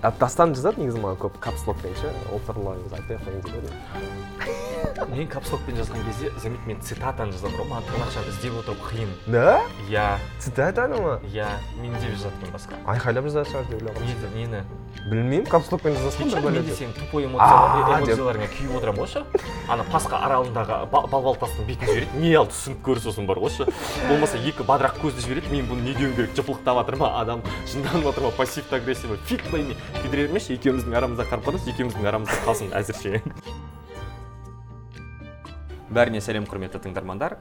дастан жазады негізі маған көп капслокпен ше? Олтырларыңызды айтпай ақ қояйын деп едім мен капслокпен жазған кезде заметь мен цитатаны жазамын ғой. Маған тырнақшаны іздеп отыру қиын да? Иә цитатаны ма? Иә мен деп жазатынмын басқа. Айқайлап жазатын шығар деп ойлағанмын нені нені? Білмеймін капслокпен жазасың бір мен де сенің тупой деп. эмоцияларыңа күйіп отырамын ғой ше? Ана пасха аралындағы ба- балбал тастың бетін жібереді не алды түсініп көр сосын бар ғой ше? Болмаса екі бадырақ көзді жібереді мен бұны не деуім керек жыпылықтап жатыр ма адам? Жынданып жатыр ма пассивті агрессивно фиг пойми. Күйдіре бермеші екеуміздің арамызда қарым қатынас екеуміздің арамызда қалсын әзірше. Бәріне сәлем құрметті тыңдармандар.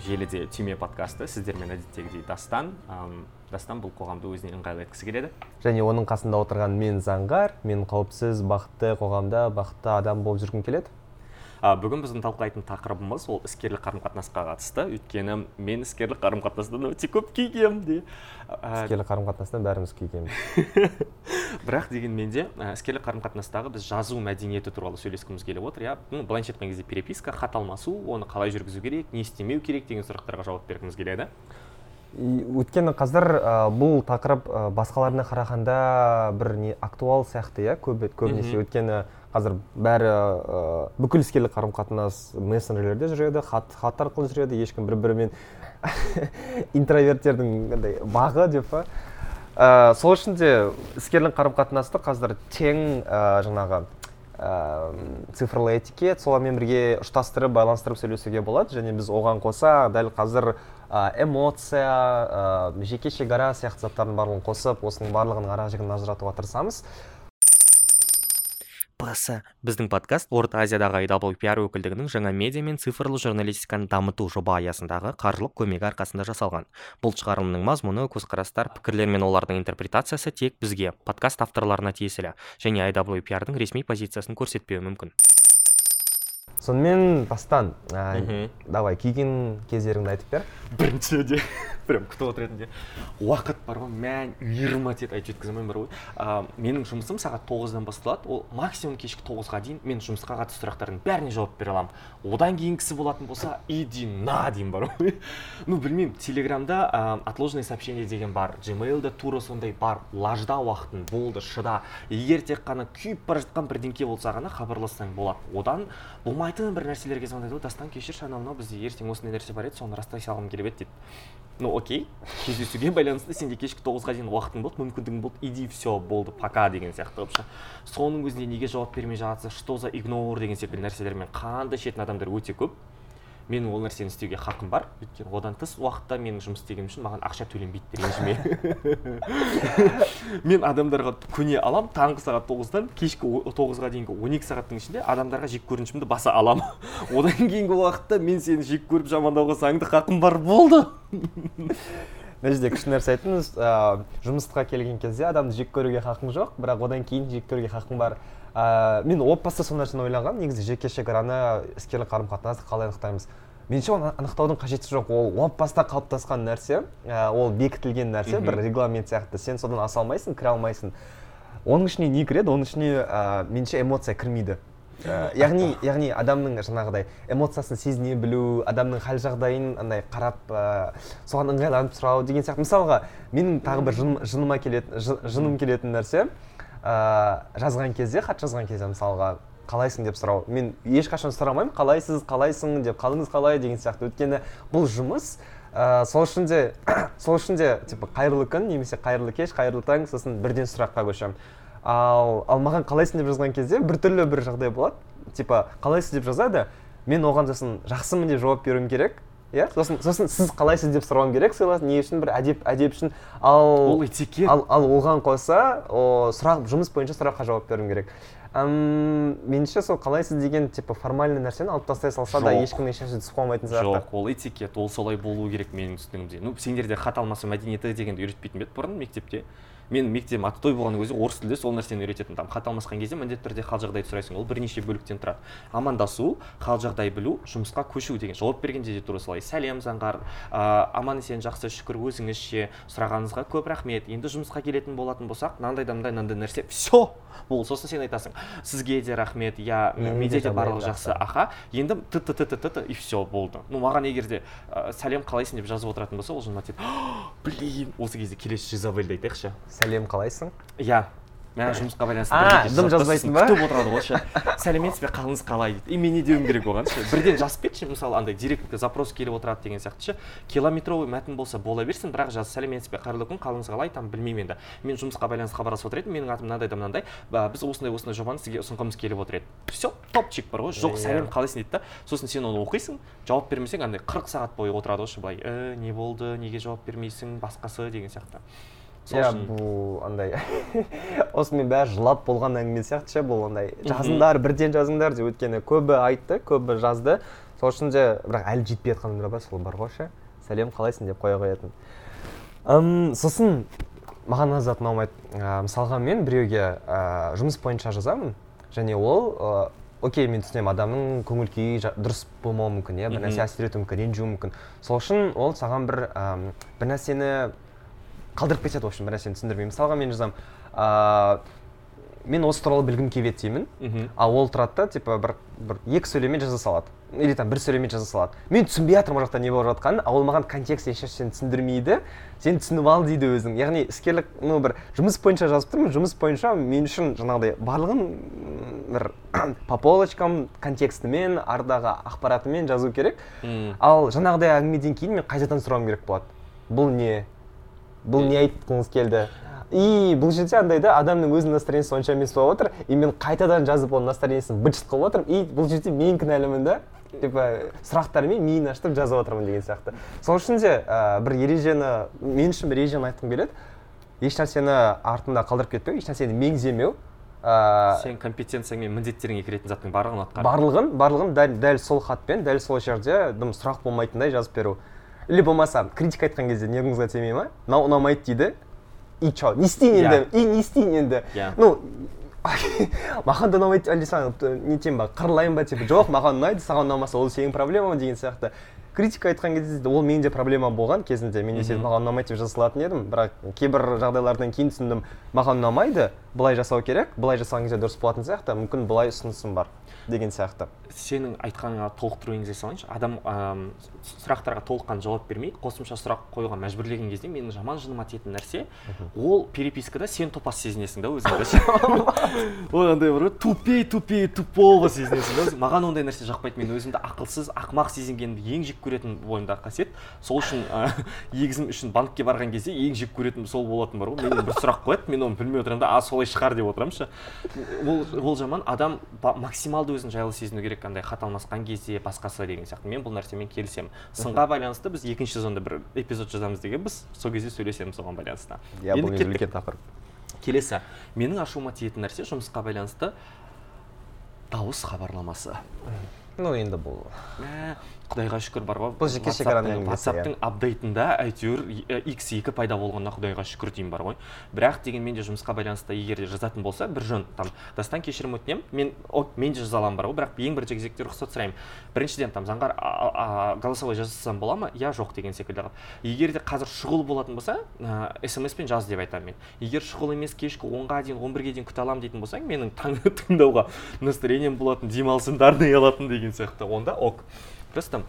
Желіде түйме подкасты сіздермен әдеттегідей дастан. Ам, дастан бұл қоғамды өзіне ыңғайлы еткісі келеді? Және оның қасында отырған мен заңғар мен қауіпсіз бақытты қоғамда бақытты адам болып жүргім келеді. Бүгін біздің талқылайтын тақырыбымыз ол іскерлік қарым қатынасқа қатысты. Өйткені мен іскерлік қарым қатынастан өте көп күйгенмін де. Іскерлік қарым қатынастан бәріміз күйгенбіз бірақ дегенмен де іскерлік қарым қатынастағы біз жазу мәдениеті туралы сөйлескіміз келіп отыр. Иә ну, былайша айтқан кезде переписка хат алмасу оны қалай жүргізу керек не істемеу керек деген сұрақтарға жауап бергіміз келеді. Өйткені қазір ә, бұл тақырып ә, басқаларына қарағанда бір не актуал сияқты иә көп көбінесе. Өйткені қазір бәрі ә, бүкіл іскерлік қарым қатынас мессенджерлерде жүреді хат хат арқылы жүреді ешкім бір бірімен интроверттердің андай бағы деп па? Ә, сол үшін де іскерлік қарым қатынасты қазір тең ә, жаңағы ә, цифрлы этикет солармен бірге ұштастырып байланыстырып сөйлесуге болады. Және біз оған қоса дәл қазір эмоция ә, жеке шекара сияқты заттардың барлығын қосып осының барлығының ара жігін ажыратуға тырысамыз. Басы біздің подкаст орта азиядағы IWPR өкілдігінің жаңа медиа мен цифрлы журналистиканы дамыту жоба аясындағы қаржылық көмегі арқасында жасалған. Бұл шығарылымның мазмұны көзқарастар пікірлер мен олардың интерпретациясы тек бізге подкаст авторларына тиесілі және IWPR-дың ресми позициясын көрсетпеуі мүмкін. Сонымен бастан ә, давай күйген кездеріңді айтып бер. Біріншіде прям күтіп отыр едім де. Уақыт бар ғой мә жиырма тет айтып жеткізе алмаймын бар ғой менің жұмысым сағат тоғыздан басталады. Ол максимум кешкі тоғызға дейін мен жұмысқа қатысты сұрақтардың бәріне жауап бере аламын. Одан кейінгісі болатын болса иди на деймін бар ғой ну білмеймін телеграмда а, отложенный сообщение деген бар gmailда тура сондай бар лажда уақытың болды шыда. Егер тек қана күйіп бара жатқан бірдеңке болса ғана хабарлассаң болады. Одан болмайтын бір нәрселерге звондайды ғой дастан кешірші анау мынау бізде ертең осындай нәрсе бар еді соны растай салғым келіп еді дейді. Ну окей кездесуге байланысты сенде кешкі тоғызға дейін уақытың болды мүмкіндігің болды иди все болды пока деген сияқты қылып ше соның өзінде неге жауап бермей жатсыз что за игнор деген секілді нәрселермен қанды ішетін адамдар өте көп. Менің ол нәрсені істеуге хақым бар. Өйткені одан тыс уақытта менің жұмыс істегенім үшін маған ақша төленбейді ренжіме мен адамдарға көне алам таңғы сағат тоғыздан кешкі тоғызға дейінгі он екі сағаттың ішінде адамдарға жек көрінішімді баса аламын одан кейінгі уақытта мен сені жек көріп жамандауға заңды хақым бар болды. Мына жерде күшті нәрсе айттыңыз ә, жұмысқа келген кезде адамды жек көруге хақың жоқ бірақ одан кейін жек көруге хақың бар. Ә, мен о баста сол нәрсені ойлағанмын негізі жеке шекараны іскерлік қарым қатынасты қалай анықтаймыз? Меніңше оны анықтаудың қажеті жоқ. Ол о баста қалыптасқан нәрсе ә, ол бекітілген нәрсе бір регламент сияқты. Сен содан аса алмайсың кіре алмайсың. Оның ішіне не кіреді? Оның ішіне ә, меніңше эмоция кірмейді. Ә, яғни яғни адамның жаңағыдай эмоциясын сезіне білу адамның хал жағдайын андай қарап ә, соған ыңғайланып сұрау деген сияқты. Мысалға менің тағы бір жыным, жыныма келетін жы- жыным келетін нәрсе ә, жазған кезде хат жазған кезде мысалға қалайсың деп сұрау. Мен ешқашан сұрамаймын қалайсыз қалайсың деп қалыңыз қалай деген сияқты. Өйткені бұл жұмыс ә, сол үшін де сол үшін де типа қайырлы күн немесе қайырлы кеш қайырлы таң сосын бірден сұраққа көшемін. Ал ал маған қалайсың деп жазған кезде біртүрлі бір жағдай болады. Типа қалайсыз деп жазады мен оған сосын жақсымын деп жауап беруім керек. Иә? сосын сосын сіз қалайсыз деп сұрауым керек сыйлас не үшін бір әдеп әдеп үшін. Ал ол этикет. ал, ал оған қоса о, сұрақ жұмыс бойынша сұраққа жауап беруім керек. Ам, меніңше сол қалайсыз деген типа формальный нәрсені алып тастай салса да ешкім ешнәрсе түсіп қалмайтын сияқты. Жоқ ол этикет ол солай болу керек менің түсінігімде. Ну сендерде хат алмасу мәдениеті дегенді үйретпейтін бе еді бұрын мектепте? Мен мектебім аттой болған кезде орыс тілде сол нәрсені үйрететін. Там хат алмасқан кезде міндетті түрде хал жағдайды сұрайсың ол бірнеше бөліктен тұрады. Амандасу хал жағдай білу жұмысқа көшу деген жауап бергенде де тура солай сәлем заңғар ыыы аман есен жақсы шүкір өзіңіз ше сұрағаныңызға көп рахмет. Енді жұмысқа келетін болатын болсақ мынандай да мындай мынандай нәрсе все бұл сосын сен айтасың сізге де рахмет иә менде де барлығы жақсы аха. Енді т т т т т и все болды. Ну маған егер де ә, сәлем қалайсың? деп жазып отыратын болса ол жын блин! осы кезде келесі жизавельді айтайықшы. Сәлем қалайсың? Иә мә жұмысқа байланысты дым жазбайсың ба? күтіп отырады ғой ше. Сәлеметсіз бе қалыңыз қалай дейді. И мен не деуім керек оған ше. Бірден жазып кетші мысалы андай директке запрос келіп отырады деген сияқты ше. Километровый мәтін болса бола берсін бірақ жаз сәлеметсіз бе қайырлы күн қалыңыз қалай там білмеймін енді. Мен жұмысқа байланысты хабарласып отыр едім менің атым мынандай да мынандай. Біз осындай осындай жобаны сізге ұсынғымыз келіп отыр еді. Все топчик бар ғой. Жоқ Иә. сәлем қалайсың дейді да. Сосын сен оны оқисың жауап бермесең андай қырық сағат бойы отырады ғой ше былай. Ә, не болды неге жауап бермейсің басқасы деген сияқты. Иә бұл андай осымен бәрі жылап болған әңгіме сияқты ше бұл андай. Жазыңдар бірден жазыңдар деп өйткені көбі айтты көбі жазды. Сол үшін де бірақ әлі жетпей жатқандар бар сол бар ғой ше. Сәлем қалайсың деп қоя қоятын. Ым, сосын маған мына зат ұнамайды. Ә, мысалға мен біреуге ә, жұмыс бойынша жазамын және ол ә, окей мен түсінемін адамның көңіл күйі дұрыс болмауы мүмкін иә бір нәрсе әсер етуі мүмкін. Ренжуі мүмкін сол үшін ол саған бір әм, бір нәрсені қалдырып кетеді в общем бір нәрсені түсіндірмей мысалға мен жазамын ә, мен осы туралы білгім келіп еді деймін ал ол тұрады да типа бір бір екі сөйлеммен жаза салады. Или там бір сөйлеммен жаза салады. Мен түсінбей жатырмын ол жақта не болып жатқанын ал ол маған контекст ешнәрсені түсіндірмейді. Сен түсініп ал дейді өзің. Яғни іскерлік ну бір жұмыс бойынша жазып тұрмын. Жұмыс бойынша мен үшін жаңағыдай барлығын бір по полочкам контекстімен ардағы ақпаратымен жазу керек. Ал жаңағыдай әңгімеден кейін мен қайтадан сұрауым керек болады. Бұл не? Бұл не айтқыңыз келді? И бұл жерде андай да адамның өзінің настроениесі онша емес болып отыр. И мен қайтадан жазып оның настроениесін быт қылып отырмын. И бұл жерде мен кінәлімін да типа сұрақтармен миын ашытып жазып отырмын деген сияқты. Сол үшін де ә, бір ережені мен үшін бір ережені айтқым келеді. Ешнәрсені артында қалдырып кетпеу ешнәрсені меңземеу ә, сен компетенцияң мен міндеттеріңе кіретін заттың барлығын атқар. Барлығын барлығын дәл, дәл сол хатпен дәл сол жерде дым сұрақ болмайтындай жазып беру. Или болмаса критика айтқан кезде нервіңізге тимей ма? Мынау ұнамайды дейді. И че не істейін Иә. енді? И не істейін енді? Иә. ну маған да ұнамайды әлде саған т- не етемін ба қырылайын ба типа? Жоқ маған ұнайды саған ұнамаса ол сенің проблемаң деген сияқты. Критика айтқан кезде де ол менің де проблемам болған кезінде. Мен десе маған ұнамайды деп жаза салатын едім бірақ кейбір жағдайлардан кейін түсіндім маған ұнамайды. Былай жасау керек былай жасаған кезде дұрыс болатын сияқты мүмкін былай ұсынысым бар деген сияқты. Сенің айтқаныңа толықтыру енгізе салайыншы адам ам, с- сұрақтарға толыққан жауап бермей қосымша сұрақ қоюға мәжбүрлеген кезде менің жаман жыныма тиетін нәрсе ол перепискада сен топас сезінесің да өзіңді. Ол андай бар ғой тупей тупей тупого сезінесің да. Маған ондай нәрсе жақпайды. Мен өзімді ақылсыз ақымақ сезінгенді ең жек көретін бойымдағы қасиет. Сол үшін ә, егізім үшін банкке барған кезде ең жек көретін сол болатын бар ғой. Менен бір сұрақ қояды. Мен оны білмей отырамын да а солай шығар деп отырамын ше? Ол, ол жаман. Адам максималды өзін жайлы сезіну керек. Андай хат алмасқан кезде басқасы деген сияқты. Мен бұл нәрсемен келісемін. Сынға байланысты біз екінші сезонда бір эпизод жазамыз дегенбіз сол кезде сөйлесеміз оған байланысты. Иә бұл үлкен тақырып. келесі. Менің ашуыма тиетін нәрсе жұмысқа байланысты дауыс хабарламасы. Ну енді бұл. Мә құдайға шүкір бар ғой Бұл жеке шекараның әңгімесі, ватсаптың апдейтында әйтеуір x екі пайда болғанына құдайға шүкір деймін бар ғой. Бірақ дегенмен де жұмысқа байланысты егер де жазатын болса бір жөн там дастан кешірім өтінемін. Мен о, мен де жаза аламын бар ғой бірақ ең бірінші кезекте рұқсат сұраймын. Біріншіден там заңғар голосовой жазсам бола ма? Иә жоқ деген секілді қылып. Егер де қазір шұғыл болатын болса смс пен жаз деп айтамын мен. Егер шұғыл емес кешкі онға дейін он бірге дейін күте аламын дейтін болсаң менің таң тыңдауға настроением болатын демалысымды арнай алатын деген сияқты. Онда ок. Просто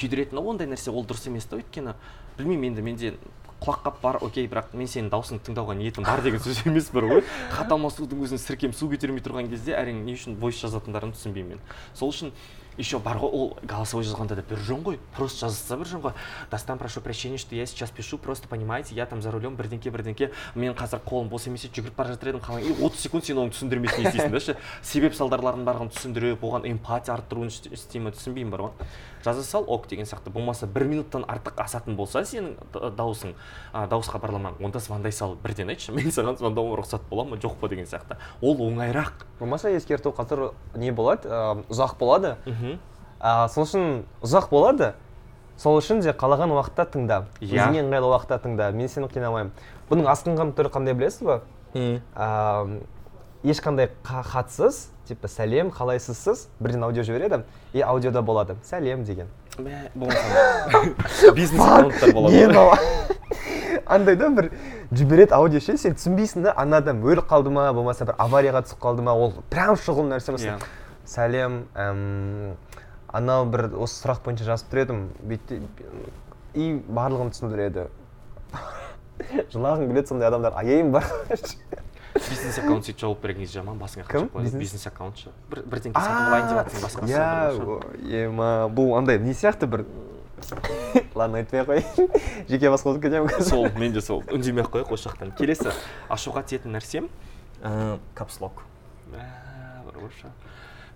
күйдіретіні ондай нәрсе ол дұрыс емес та өйткені. Білмеймін енді менде құлақ қап бар окей бірақ мен сенің даусыңды тыңдауға ниетім бар деген сөз емес бір ғой. Хат алмасудың өзін сіркем су көтермей тұрған кезде әрине не үшін войс жазатындарын түсінбеймін мен. Сол үшін еще бар ғой ол голосовой жазғанда да бір жөн ғой просто жазса бір жөн ғой дастан прошу прощения что я сейчас пишу просто понимаете я там за рулем бірдеңке бірдеңке мен қазір қолым бос емес еді жүгіріп бара жатыр едім қалай? И отыз секунд сен оны түсіндірмесін істейсің да ше? Себеп салдарларын барлығын түсіндіріп оған эмпатия арттыруын іс- істей ма түсінбеймін бар ғой. Жаза сал ок деген сияқты. Болмаса бір минуттан артық асатын болса сенің дауысың а, дауыс хабарламаң онда звондай сал бірден айтшы. Мен саған звондауға рұқсат бола ма? Жоқ па деген сияқты. Ол оңайырақ. Болмаса ескерту қазір не болады? Ә, ұзақ болады. Мхм. Ә, сол үшін ұзақ болады. Сол үшін де қалаған уақытта тыңда. Иә. өзіңе ыңғайлы уақытта тыңда. Мен сені қинамаймын. Бұның асқынған түрі қандай білесіз ба ә, ешқандай қа- хатсыз типа сәлем қалайсызсыз? бірден аудио жібереді и аудиода болады. Сәлем деген. Бизнес аккаунттар болады. андай да бір жібереді аудио ше сен түсінбейсің да ана адам өліп қалды ма болмаса бір аварияға түсіп қалды ма ол прям шұғыл нәрсе Иә. мысалы сәлем әм, анау бір осы сұрақ бойынша жазып тұр едім. Бүйтті и барлығын түсіндіреді. Жылағың келеді сондай адамдар аяйым бар бизнес аккаунт сөйтіп жауап берген кезде жаман басыңа Кім? Бизнес? аккаунт ше бір бірдеңке сатып алайын деп жатсың басқасы иә ема бұл андай не сияқты бір ладно айтпай ақ қояйын жеке басқа кетемін қазір сол мен де сол. Үндемей ақ қояйық осы жақтан келесі ашуға тиетін нәрсем капслок бар ше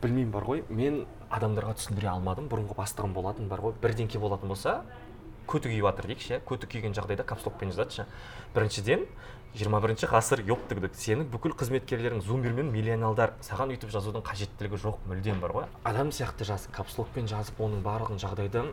білмеймін бар ғой мен адамдарға түсіндіре алмадым бұрынғы бастығым болатын бар ғой бірдеңке болатын болса көті күйіп жатыр дейікші иә көті күйген жағдайда капслокпен жазады ше. Біріншіден жиырма бірінші ғасыр ептігдік сенің бүкіл қызметкерлерің зумер мен миллионалдар. Саған өйтіп жазудың қажеттілігі жоқ мүлдем бар ғой. Адам сияқты жаз капслокпен жазып оның барлығын жағдайды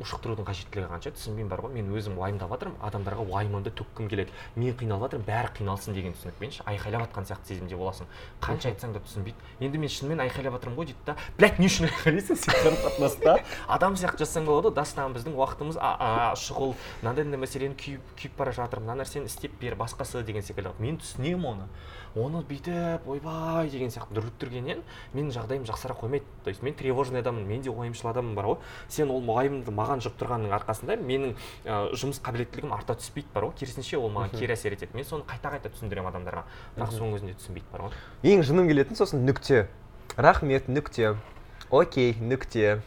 ушықтырудың қажеттілігі қанша? Түсінбеймін бар ғой. Мен өзім уайымдап жатырмын. Адамдарға уайымымды төккім келеді. Мен қиналып жатырмын. Бәрі қиналсын деген түсінікпен ше? Айқайлап жатқан сияқты сезімде боласың. Қанша айтсаң да түсінбейді. Енді мен шынымен айқайлап жатырмын ғой дейді да. Блять не үшін айқайлайсың? Сен қарым қатынаста адам сияқты жазсаң болады ғой. Дастан біздің уақытымыз шұғыл. Мынандай мынандай мәселені күйіп күйіп бара жатыр мына нәрсені істеп бер басқасы деген секілді. Мен түсінемін оны. Оны бүйтіп ойбай деген сияқты дүрліктіргеннен менің жағдайым жақсара қоймайды. То есть мен тревожный адаммын мен де уайымшыл адаммын бар ғой. Сен ол уайымды маған жұқтырғанның арқасында менің ә, жұмыс қабілеттілігім арта түспейді бар ғой. Керісінше ол маған кері әсер етеді. Мен соны қайта қайта түсіндіремін адамдарға. Бірақ соның өзінде түсінбейді бар ғой. Ең жыным келетін сосын нүкте. Рахмет нүкте. Окей нүкте.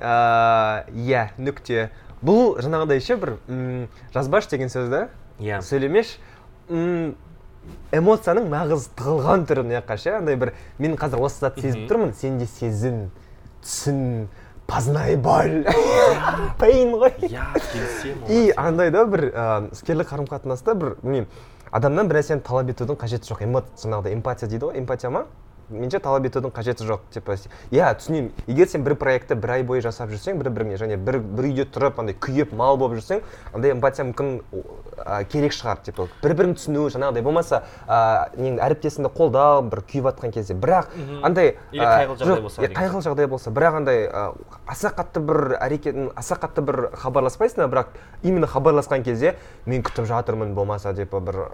Иә нүкте. Бұл жаңағыдай ше бір м, жазбашы деген сөз да? Иә. Сөйлемеш. М, эмоцияның нағыз тығылған түрі мына жаққа ше? Андай бір мен қазір осы затты сезіп тұрмын сен де сезін түсін. Познай боль. Пейн ғой. Иә келісемін и андай да бір ыыы іскерлік қарым қатынаста бір білмеймін адамнан бір нәрсені талап етудің қажеті жоқ. Жаңағыдай эмпатия дейді ғой эмпатия ма? Меніңше талап етудің қажеті жоқ. Типа иә түсінемін. Егер сен бір проектті бір ай бойы жасап жүрсең бір біріңе және бір бір үйде тұрып андай күйіп мал болып жүрсең андай эмпатия мүмкін ә, керек шығар. Типа бір бірін түсіну жаңағыдай болмаса ә, нең әріптесіңді қолдау бір күйіп жатқан кезде. Бірақ андай Или ә, қайғылы жағдай болса иә, қайғылы жағдай болса. Бірақ андай ә, аса қатты бір әрекет аса қатты бір хабарласпайсың бірақ именно хабарласқан кезде мен күтіп жатырмын болмаса типа бір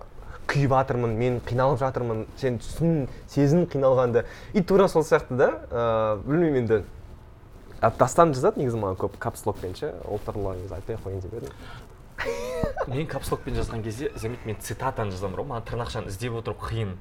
күйіп жатырмын мен қиналып жатырмын сен түсін сезін қиналғанды. И тура сол сияқты да ыыы білмеймін енді. Дастан жазады негізі маған көп капслокпен ше ол туралы негізі айтпай ақ қояйын деп едім. Мен капслокпен жазған кезде заметь мен цитатаны жазамын ғой маған тырнақшаны іздеп отыру қиын.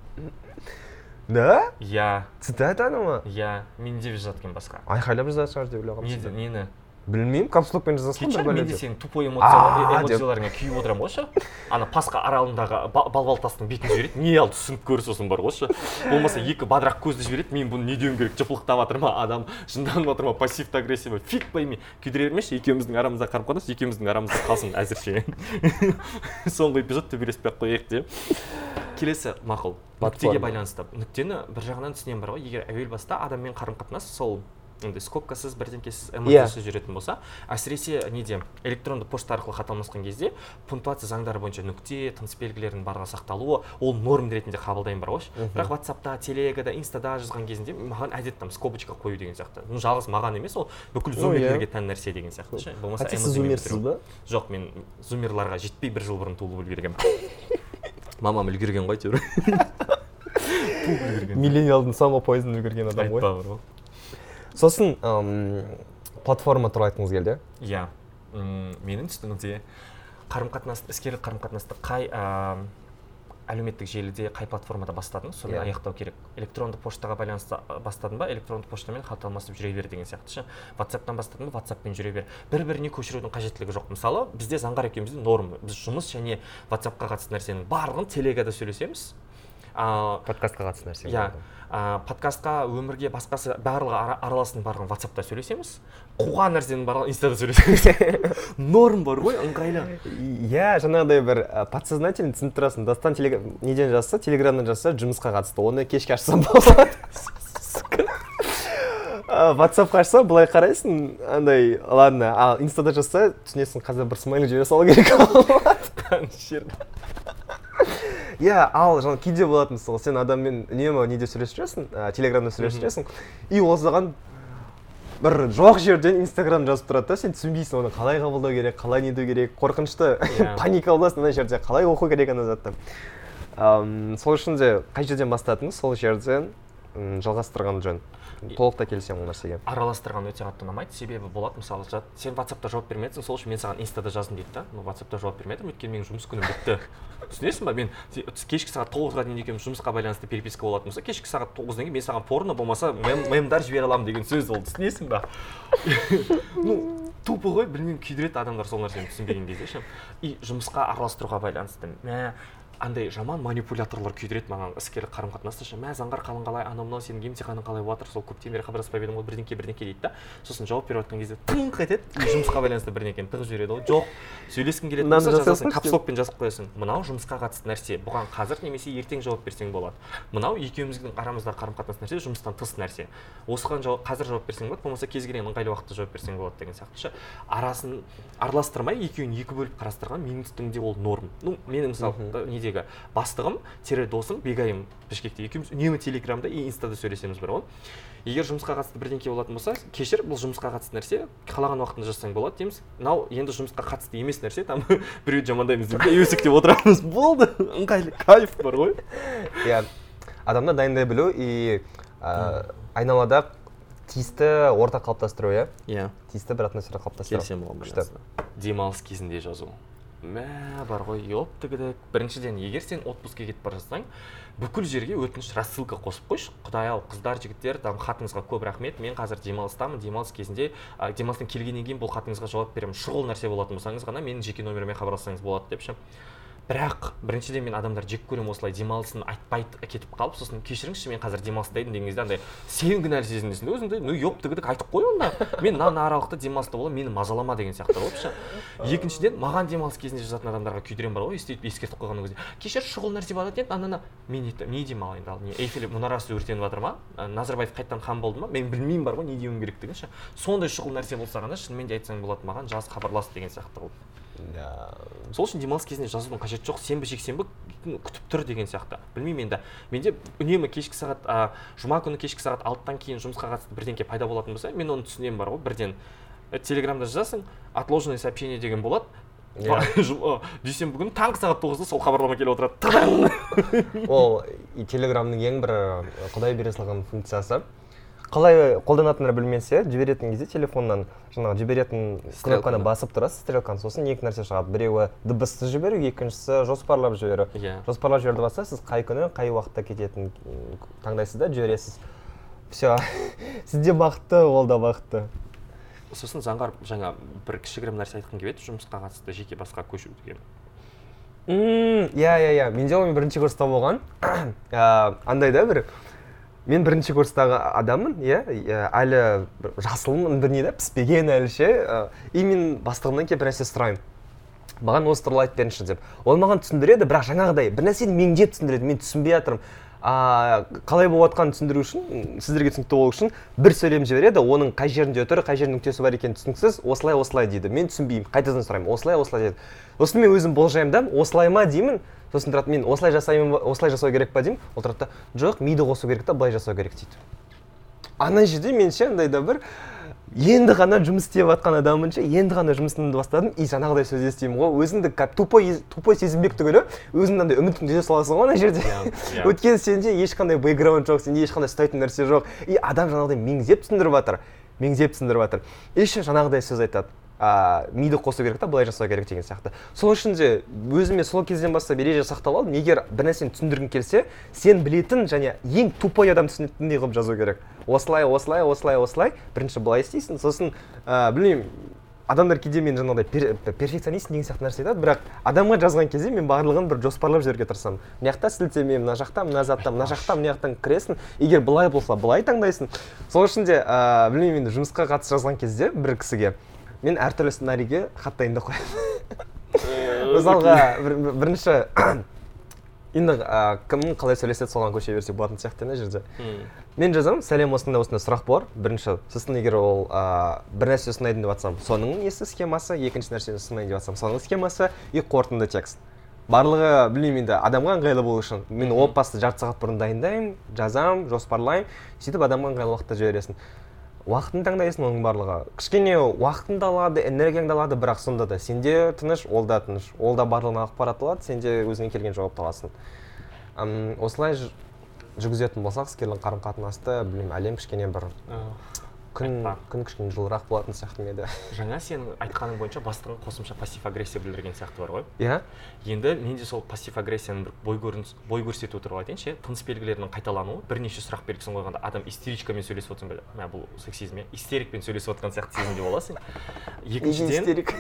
Да? Иә цитатаны ма? Иә мен деп жазады екен басқа. Айқайлап жазатын шығар деп ойлағанмын нені? Білмеймін. Капслокпен жазасың бір мен де сенің тупой эмоцияларыңа күйіп отырамын ғой ше. Ана пасха аралындағы ба- балбал тастың бетін жібереді. Не алды түсініп көр сосын бар ғой ше. Болмаса екі бадырақ көзді жібереді. Мен бұны не деуім керек жыпылықтап жатыр ма адам жынданып жатыр ма пассивті агрессивный фиг пойми. Күйдіре бермеші екеуміздің арамызда қарым қатынас екеуміздің арамызда қалсын әзірше. Соңғы эпизод төбелеспей ақ қояйық деп. Келесі мақұл нүктеге байланысты. Нүктені бір жағынан түсінемін бар ғой. Егер әуел баста адаммен қарым қатынас сол андай скобкасыз бірдеңкесіз эмоциясыз жүретін болса. Әсіресе неде? Электронды почта арқылы хат алмасқан кезде пунктуация заңдары бойынша нүкте тыныс белгілерінің барлығы сақталуы ол норм ретінде қабылдаймын бар ғой бірақ ватсапта телегада инстада жазған кезінде маған әдет там скобочка қою деген сияқты. Ну жалғыз маған емес ол бүкіл Ну, иә. зумерлерге тән нәрсе деген сияқты. Ше болмаса а сіз зумерсіз ба? жоқ мен зумерларға жетпей бір жыл бұрын туылып үлгергенмін мамам үлгерген ғой әйтеуір туып үлгерген миллениалдың пойызын үлгерген адам ғой. Айтпа бар ғой сосын ым, платформа туралы айтқыңыз келді иә? Иә. М, менің түсінігімде қарым қатынас іскерлік қарым қатынасты қай ә, әлеуметтік желіде қай платформада бастадың? Сонымен Иә. аяқтау керек. Электронды поштаға байланысты бастадың ба? Электронды поштамен хат алмасып жүре бер деген сияқты ше? Ватсаптан бастадың ба? Ватсаппен жүре бер. Бір біріне көшірудің қажеттілігі жоқ. Мысалы бізде заңғар екеумізде норм. Біз жұмыс және ватсапқа қатысты нәрсенің барлығын телегада сөйлесеміз. А, подкастқа қатысты нәрсе иә ә, подкастқа өмірге басқасы барлығы ара, араласының барлығын ватсапта сөйлесеміз. Қуған нәрсенің барлығын инстада сөйлесеміз. Норм бар ғой ыңғайлы. Иә жаңағыдай бір подсознательно түсініп тұрасың. Дастан неден жазса? Телеграмнан жазса жұмысқа қатысты. Оны кешке ашсам болады. Ватсапқа ашса былай қарайсың андай ладно. Ал инстада жазса түсінесің қазір бір смайлик жібере салу керек. иә ал жаңа кейде болатын мысалы сен адаммен үнемі неде сөйлесіп жүресің ә, телеграмда сөйлесіп жүресің и ол саған бір жоқ жерден инстаграм жазып тұрады да сен түсінбейсің оны қалай қабылдау керек қалай не ету керек қорқынышты Иә. паника боласың ана жерде қалай оқу керек ана затты. Сол үшін де қай жерден бастадыңыз? Сол жерден жалғастырған жөн. Толықтай келісемін ол нәрсеге. араластырған өте қатты ұнамайды. Себебі болады мысалы жат, сен ватсапта жауап бермей жатрсың сол үшін мен саған инстада жаздым дейді да. Но ватсапта жауап бермей жатырмын өйткені менің жұмыс күнім бітті. Түсінесің ба? Мен кешкі сағат тоғызға дейін екеуміз жұмысқа байланысты переписка болатын болса кешкі сағат тоғыздан кейін мен саған порно болмаса мем, мемдар жібере аламын деген сөз ол түсінесің ба? Ну тупо ғой білмеймін күйдіреді адамдар сол нәрсені түсінбеген кезде ше. И жұмысқа араластыруға байланысты. Мә андай жаман манипуляторлар күйдіреді маған іскерлік қарым қатынаста ше мә заңғар қалың қалай анау мынау сенің емтиханың қалай болып жатыр сол көптен бері хабарласпай едім ғой бірдеңке бірдеңке дейді да. Сосын жауап беріп жатқан кезде тыңқ етеді и жұмысқа байланысты бірдеңкені тығып жібереді ғой. Жоқ сөйлескің келетін Мынаны жазасың капслокпен жазып қоясың. Мынау жұмысқа қатысты нәрсе бұған қазір немесе ертең жауап берсең болады. Мынау екеуміздің арамыздағы қарым қатынас нәрсе жұмыстан тыс нәрсе. Осыған жауап қазір жауап берсең болады болмаса кез келген ыңғайлы уақытта жауап берсең болады деген сияқты ше. Арасын араластырмай екеуін екі бөліп қарастырған менің түсінігімде ол норм. Ну менің мысалы недегі бастығым тире досым бегайым бішкекте екеуміз. Үнемі телеграмда и инстада сөйлесеміз бір ғой егер жұмысқа қатысты бірдеңке болатын болса кешір бұл жұмысқа қатысты нәрсе қалаған уақытында жазсаң болады дейміз. Мынау енді жұмысқа қатысты емес нәрсе там біреуді жамандаймыз деп өсектеп отырамыз. Болды ыңғайлы кайф бар ғой. Иә адамды дайындай білу и ә, айналада тиісті орта қалыптастыру иә? Иә. Тиісті бір атмосфера қалыптастыру. Келісемін оған күшті. демалыс кезінде жазу. Мә бар ғой ептігідік біріншіден егер сен отпускке кетіп бара жатсаң бүкіл жерге өтініш рассылка қосып қойшы. Құдай ау қыздар жігіттер там хатыңызға көп рахмет. Мен қазір демалыстамын. Демалыс кезінде ә, демалыстан келгеннен кейін бұл хатыңызға жауап беремін. Шұғыл нәрсе болатын болсаңыз ғана менің жеке нөміріме хабарлассаңыз болады деп ше бірақ біріншіден мен адамдар жек көремін осылай демалысын айтпай кетіп қалып сосын кешіріңізші мен қазір демалыста едім деген кезде андай сен кінәлі сезінесің да өзіңді ну ептігідік айтып қой онда. Мен мына аралықта демалыста боламын мені мазалама деген сияқты болып ше. Екіншіден маған демалыс кезінде жазатын адамдарға күйдірем бар ғой өйстіп ескертіп қойған кезде. Кешір шұғыл нәрсе болады еді ана мен не деймін ал не эйфель мұнарасы өртеніп жатыр ма? Назарбаев қайтадан хан болды ма? Мен білмеймін бар ғой не деуім керектігін ше сондай шұғыл нәрсе болса ғана шынымен де айтсаң болады маған жаз хабарлас деген сияқты қылып сол үшін демалыс кезінде жазудың қажеті жоқ. Сенбі жексенбі күтіп тұр деген сияқты. Білмеймін енді. Менде үнемі кешкі сағат ә, жұма күні кешкі сағат алтыдан кейін жұмысқа қатысты бірдеңке пайда болатын болса мен оны түсінемін бар ғой бірден. «Э, телеграмда жазасың отложенное сообщение деген болады. Иә. Дүйсенбі күні таңғы сағат тоғызда сол хабарлама келіп отырады. Ол телеграмның ең бір ә, құдай бере салған функциясы. Қалай қолданатынын білмесе жіберетін кезде телефоннан жаңағы жіберетін кнопканы басып тұрасыз стрелканы сосын екі нәрсе шығады. Біреуі дыбысты жіберу екіншісі жоспарлап жіберу. Иә. жоспарлап жіберуді басса сіз қай күні қай уақытта кететінін таңдайсыз да жібересіз. Все сіз де бақытты ол да бақытты. Сосын заңғар жаңа бір кішігірім нәрсе айтқым келіп еді жұмысқа қатысты жеке басқа көшу деген. Иә иә иә. Менде ол бірінші курста болған. Ә, андай да бір мен бірінші курстағы адаммын иә иә, әлі жасылмын бір не да піспеген әлі ше и мен бастығымнан келіп бір нәрсе сұраймын. Маған осы туралы айтып беріңізші деп. Ол маған түсіндіреді бірақ жаңағыдай бір нәрсені меңдеп түсіндіреді. Мен түсінбей жатырмын. А, қалай болып жатқанын түсіндіру үшін сіздерге түсінікті болу үшін бір сөйлем жібереді. Оның қай жерінде тұр қай жерінде нүктесі бар екені түсініксіз. Осылай осылай дейді. Мен түсінбеймін. Қайтадан сұраймын. Осылай осылай деді сосын мен өзім болжаймын да осылай ма деймін. Сосын тұрады мен осылай жасаймын ба осылай жасау керек па деймін. Ол тұрады да жоқ миды қосу керек та былай жасау керек дейді. Ана жерде мен ше андай да бір енді ғана жұмыс істеп жатқан адаммын ше енді ғана жұмысымды бастадым. И жаңағыдай сөз естимін ғой. Өзіңді тупой тупой сезінбек түгілі өзіңді андай үмітіңді үзе саласың ғой ана жерде. Иә. өйткені сенде ешқандай бэкграунд жоқ сенде ешқандай ұстайтын нәрсе жоқ. И адам жаңағыдай меңзеп түсіндіріп жатыр меңзеп түсіндіріп жатыр. И еще жаңағыдай сөз айтады. А, миды қосу керек та былай жасау керек деген сияқты. Сол үшін де өзіме сол кезден бастап ереже сақтап алдым. Егер бір нәрсені түсіндіргің келсе сен білетін және ең тупой адам түсінетіндей қылып жазу керек. Осылай осылай осылай осылай. Бірінші былай істейсің. Сосын ә, білмеймін адамдар кейде мен жаңағыдай пер, перфекционист деген сияқты нәрсе айтады. Бірақ адамға жазған кезде мен барлығын бір жоспарлап жіберуге тырысамын. Мына жақта сілтеме мына жақта мына затта мына жақта мына жақтан кіресің. Егер былай болса былай таңдайсың. Сол үшін де ә, білмеймін енді жұмысқа қатысты жазған кезде бір кісіге мен әртүрлі сценарийге хат дайындап қоямын. Мысалға бір, бір- бірінші енді ә, кім қалай сөйлеседі соған көше берсек болатын сияқты ана жерде. Мен жазамын сәлем осындай осындай сұрақ бар. Бірінші сосын егер ол ә, бір нәрсе ұсынайын деп жатсам соның несі схемасы? Екінші нәрсені ұсынайын деп жатсам соның схемасы? И қорытынды текст. Барлығы білмеймін енді адамға ыңғайлы болу үшін. Мен о жарты сағат бұрын дайындаймын жазамын жоспарлаймын. Сөйтіп адамға ыңғайлы уақытта жібересің. Уақытын таңдайсың оның барлығы. Кішкене уақытың да алады энергияң да алады бірақ сонда да сенде тыныш ол да тыныш. Ол да барлығына ақпарат алады сен де өзіңе келген жауапты аласың осылай жүргізетін болсақ іскерлік қарым қатынасты білмеймін әлем кішкене бір күн күн кішкене жылырақ болатын сияқты еді? Жаңа сенің айтқаның бойынша бастығың қосымша пассив агрессия білдірген сияқты бар ғой. Иә. Енді мен де сол пассив агрессияның бір бой көрініс бой көрсетуі туралы айтайыншы иә. Тыныс белгілерінің қайталануы бірнеше сұрақ белгісін қойғанда адам истеричкамен сөйлесіп отырсың мә бұл сексизм иә. Истерикпен сөйлесіп жатқан сияқты сезімде боласың. Екіншіден истерик?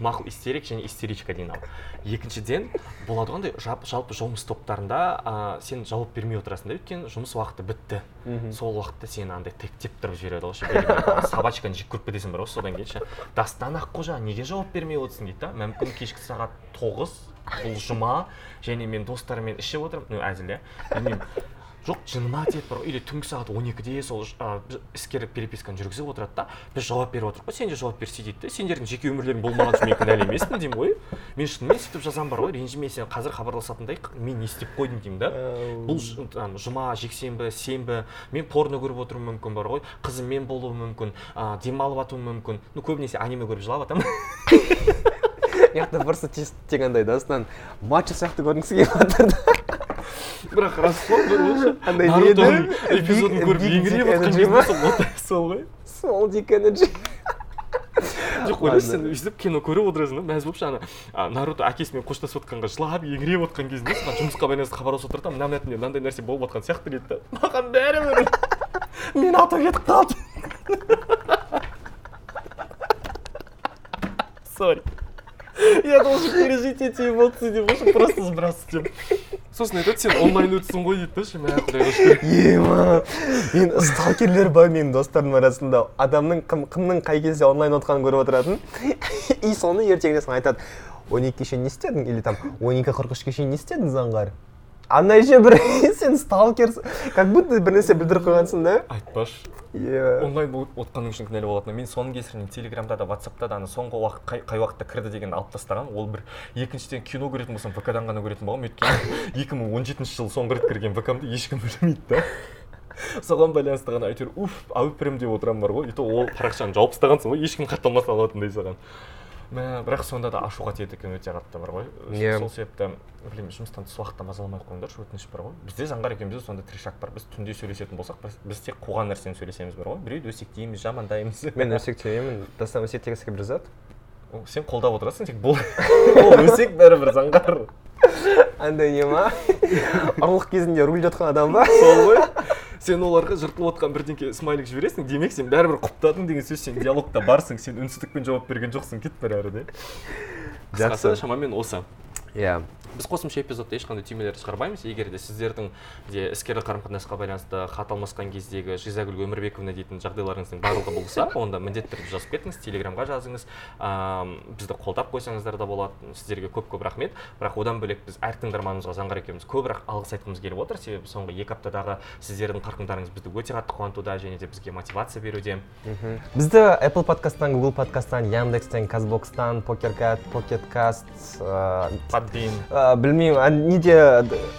Мақұл истерик және истеричка дейін ал. Екіншіден болады ғой жалпы жұмыс топтарында ә, сен жауап бермей отырасың да өйткені жұмыс уақыты бітті. Сол уақытта сені андай тектеп тұрып жібереді ғой собачканы жек көріп кетесің бар ғой содан кейін ше. Дастан аққожа неге жауап бермей отырсың дейді да. Мүмкін кешкі сағат тоғыз бұл жұма және мен достарыммен ішіп отырмын. Ну әзіл иә. Білмеймін. Жоқ жыныма тиеді ғой или түнгі сағат он екіде сол ә, іскерлік переписканы жүргізіп отырады да. Біз жауап беріп отырмық қой сен де жауап берсе дейді да сендердің жеке өмірлерің болмаған үшін мен кінәлі емеспін деймін ғой. Мен шынымен сөйтіп жазамын бар ғой. Ренжіме сен қазір хабарласатындай мен не істеп қойдым деймін да. Бұл жұма жексенбі сенбі мен порно көріп отыруым мүмкін бар ғой. Қызыммен болуым мүмкін ә, демалып жатуым мүмкін. Ну көбінесе аниме көріп жылап жатамын жақта просто тек андай дастан матч сияқты көрінгісі келіп жатыр да. Бірақ рас қой эпизодын көріп еңіреп жатқан сол сол ғой energy. Жоқ сен өйстіп кино көріп отырасың да мәз болып ана наруто әкесімен қоштасып отқанға жылап еңіреп отқан кезінде саған жұмысқа байланысты хабарласып отырады да мына мына мынандай нәрсе болып жатқан сияқты дейді да. Маған бәрібір мен ата кетіп қалдым. Сори я должен пережить эти эмоции деп просто сбрасывать сосын айтады сен онлайн өтсің ғой дейді да ше мә құдайға шүкір. Ема мен сталкерлер бар менің достарымның арасында. Адамның кім, кімнің қай кезде онлайн отқанын көріп отыратын и соны ертеңіне саған айтады. он екіге шейін не істедің? Или там он екі қырық үшке шейін не істедің заңғар? Андай ше бір сен сталкерсің как будто бір нәрсе білдіріп қойғансың да? Айтпашы иә онлайн болып отқаның үшін кінәлі болатын мен соның кесірінен телеграмда да ватсапта да ана соңғы уақыт қай, қай уақытта кірді дегенді алып тастаған. Ол бір екіншіден кино көретін болсам вк дан ғана көретін болғанмын өйткені екі мың он жетінші жылы соңғы рет кірген вк ды ешкім білмейді да. Соған байланысты ғана әйтеуір уф әупірім деп отырамын бар ғой. И то ол парақшаны жауып тастағансың ғой ешкім хаттамас алатындай саған. Мә бірақ сонда да ашуға тиеді екен өте қатты бар ғой. Иә. сол себепті білмеймін жұмыстан тыс уақытта мазаламай ақ қойыңдаршы өтініш бар ғой. Бізде заңғар екеумізде сондай трешак бар. Біз түнде сөйлесетін болсақ біз, біз тек қуған нәрсені сөйлесеміз бар ғой. Біреуді өсектейміз жамандаймыз. Мен өсектемеймін дастан өсек келіп жазады О, сен қолдап отырасың тек бұл. Ол өсек бәрібір заңғар. Андай не ма? Ұрлық кезінде руль жатқан адам ба? Сол ғой. Сен оларға жыртылып отқан бірдеңке смайлик жібересің демек сен бәрібір құптадың деген сөз сен диалогта барсың сен үнсіздікпен жауап берген жоқсың кет әрі де. Қысқасы шамамен осы. Иә. Біз қосымша эпизодта ешқандай түймелерді шығармаймыз. Егер де сіздердің де іскерлік қарым қатынасқа байланысты хат алмасқан кездегі жизагүл өмірбековна дейтін жағдайларыңыздың барлығы болса онда міндетті түрде жазып кетіңіз телеграмға жазыңыз. Ыыы бізді қолдап қойсаңыздар да болады сіздерге көп көп рахмет. Бірақ одан бөлек біз әр тыңдарманымызға заңғар екеуміз көбірек алғыс айтқымыз келіп отыр. Себебі соңғы екі аптадағы сіздердің қарқындарыңыз бізді өте қатты қуантуда және де бізге мотивация беруде. Бізді apple подкасттан google подкасттан яндекстен казбокстан покеркат покеткаст ыыы ә, білмеймін. Неде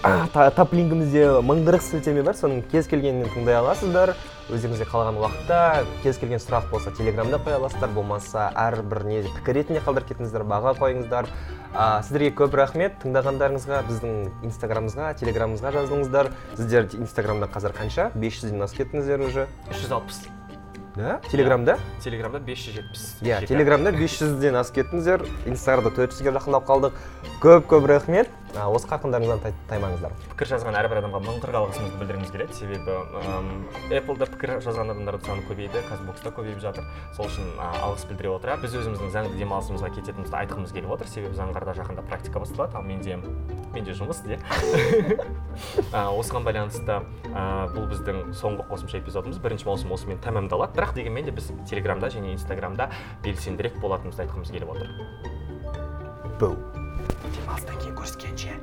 а, та- топ линкімізде мың қырық сілтеме бар соның кез келгенінен тыңдай аласыздар. Өздеріңізге қалаған уақытта кез келген сұрақ болса телеграмда қоя аласыздар болмаса әрбір не пікір ретінде қалдырып кетіңіздер баға қойыңыздар. Ә, сіздерге көп рахмет. Тыңдағандарыңызға біздің инстаграмымызға телеграмымызға жазылыңыздар сіздер инстаграмда қазір қанша? 500-ден асып кеттіңіздер уже. үш жүз алпыс. Да? Телеграмда? Телеграмда бес жүз жетпіс. Иә телеграмда 500-ден асып кеттіңіздер. Инстаграмда 400-ге жақындап қалдық. Көп көп рахмет. Осы қарқындарыңыздан тай- таймаңыздар. Пікір жазған әрбір адамға мың қырық алғысымызды білдіргіміз келеді. Себебі Appleда пікір жазған адамдардың саны көбейді казбокста көбейіп жатыр. Сол үшін алғыс білдіре отыра. Біз өзіміздің заңды демалысымызға кететінімізді айтқымыз келіп отыр. Себебі заңғарда жақында практика басталады. Ал менде менде жұмыс де осыған байланысты бұл біздің соңғы қосымша эпизодымыз. Бірінші маусым осымен тәмамдалады. Бірақ дегенмен де біз телеграмда және инстаграмда белсендірек болатынымызды айтқымыз келіп отыр. Боу. демалыстан кейін көріскенше